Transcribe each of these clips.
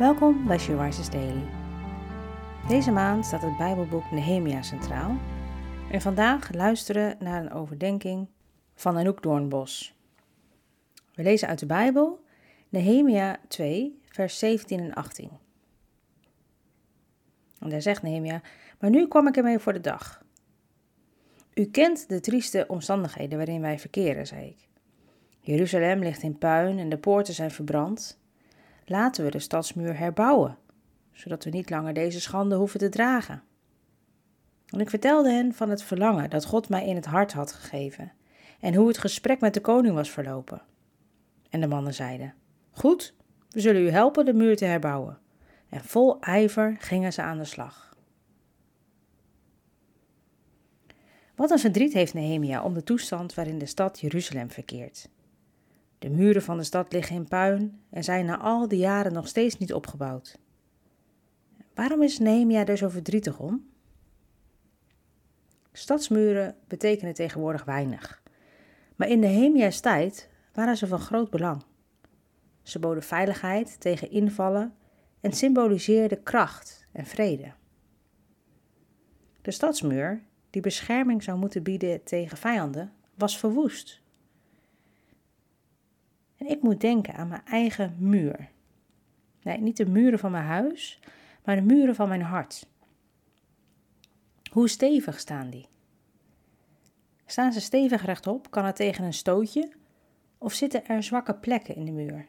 Welkom bij She Daily. Deze maand staat het Bijbelboek Nehemia centraal en vandaag luisteren naar een overdenking van Anouk Doornbos. We lezen uit de Bijbel Nehemia 2, vers 17 en 18. En daar zegt Nehemia, maar nu kwam ik ermee voor de dag. U kent de trieste omstandigheden waarin wij verkeren, zei ik. Jeruzalem ligt in puin en de poorten zijn verbrand. Laten we de stadsmuur herbouwen, zodat we niet langer deze schande hoeven te dragen. En ik vertelde hen van het verlangen dat God mij in het hart had gegeven en hoe het gesprek met de koning was verlopen. En de mannen zeiden: Goed, we zullen u helpen de muur te herbouwen. En vol ijver gingen ze aan de slag. Wat een verdriet heeft Nehemia om de toestand waarin de stad Jeruzalem verkeert. De muren van de stad liggen in puin en zijn na al die jaren nog steeds niet opgebouwd. Waarom is Nehemia er zo verdrietig om? Stadsmuren betekenen tegenwoordig weinig. Maar in Nehemia's tijd waren ze van groot belang. Ze boden veiligheid tegen invallen en symboliseerden kracht en vrede. De stadsmuur, die bescherming zou moeten bieden tegen vijanden, was verwoest. En ik moet denken aan mijn eigen muur. Nee, niet de muren van mijn huis, maar de muren van mijn hart. Hoe stevig staan die? Staan ze stevig rechtop, kan het tegen een stootje, of zitten er zwakke plekken in de muur?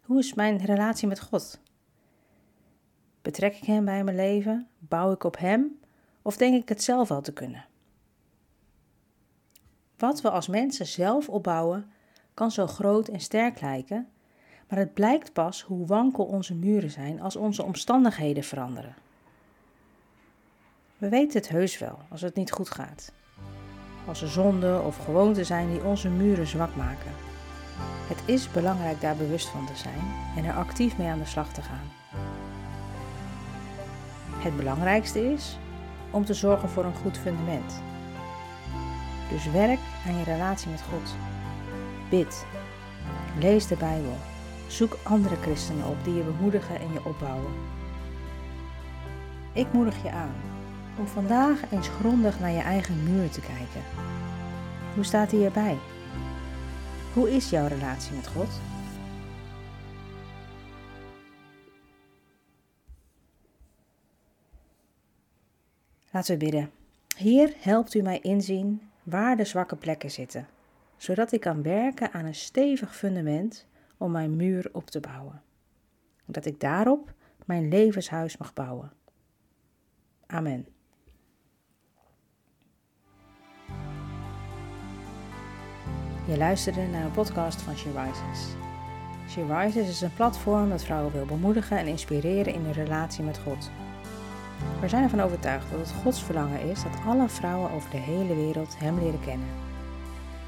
Hoe is mijn relatie met God? Betrek ik Hem bij mijn leven? Bouw ik op Hem? Of denk ik het zelf al te kunnen? Wat we als mensen zelf opbouwen, kan zo groot en sterk lijken, maar het blijkt pas hoe wankel onze muren zijn als onze omstandigheden veranderen. We weten het heus wel als het niet goed gaat. Als er zonden of gewoonten zijn die onze muren zwak maken. Het is belangrijk daar bewust van te zijn en er actief mee aan de slag te gaan. Het belangrijkste is om te zorgen voor een goed fundament. Dus werk aan je relatie met God. Bid. Lees de Bijbel. Zoek andere christenen op die je bemoedigen en je opbouwen. Ik moedig je aan om vandaag eens grondig naar je eigen muur te kijken. Hoe staat hij erbij? Hoe is jouw relatie met God? Laten we bidden. Heer, helpt u mij inzien waar de zwakke plekken zitten zodat ik kan werken aan een stevig fundament om mijn muur op te bouwen. Dat ik daarop mijn levenshuis mag bouwen. Amen. Je luisterde naar een podcast van She Rises. She Rises is een platform dat vrouwen wil bemoedigen en inspireren in hun relatie met God. We zijn ervan overtuigd dat het Gods verlangen is dat alle vrouwen over de hele wereld Hem leren kennen.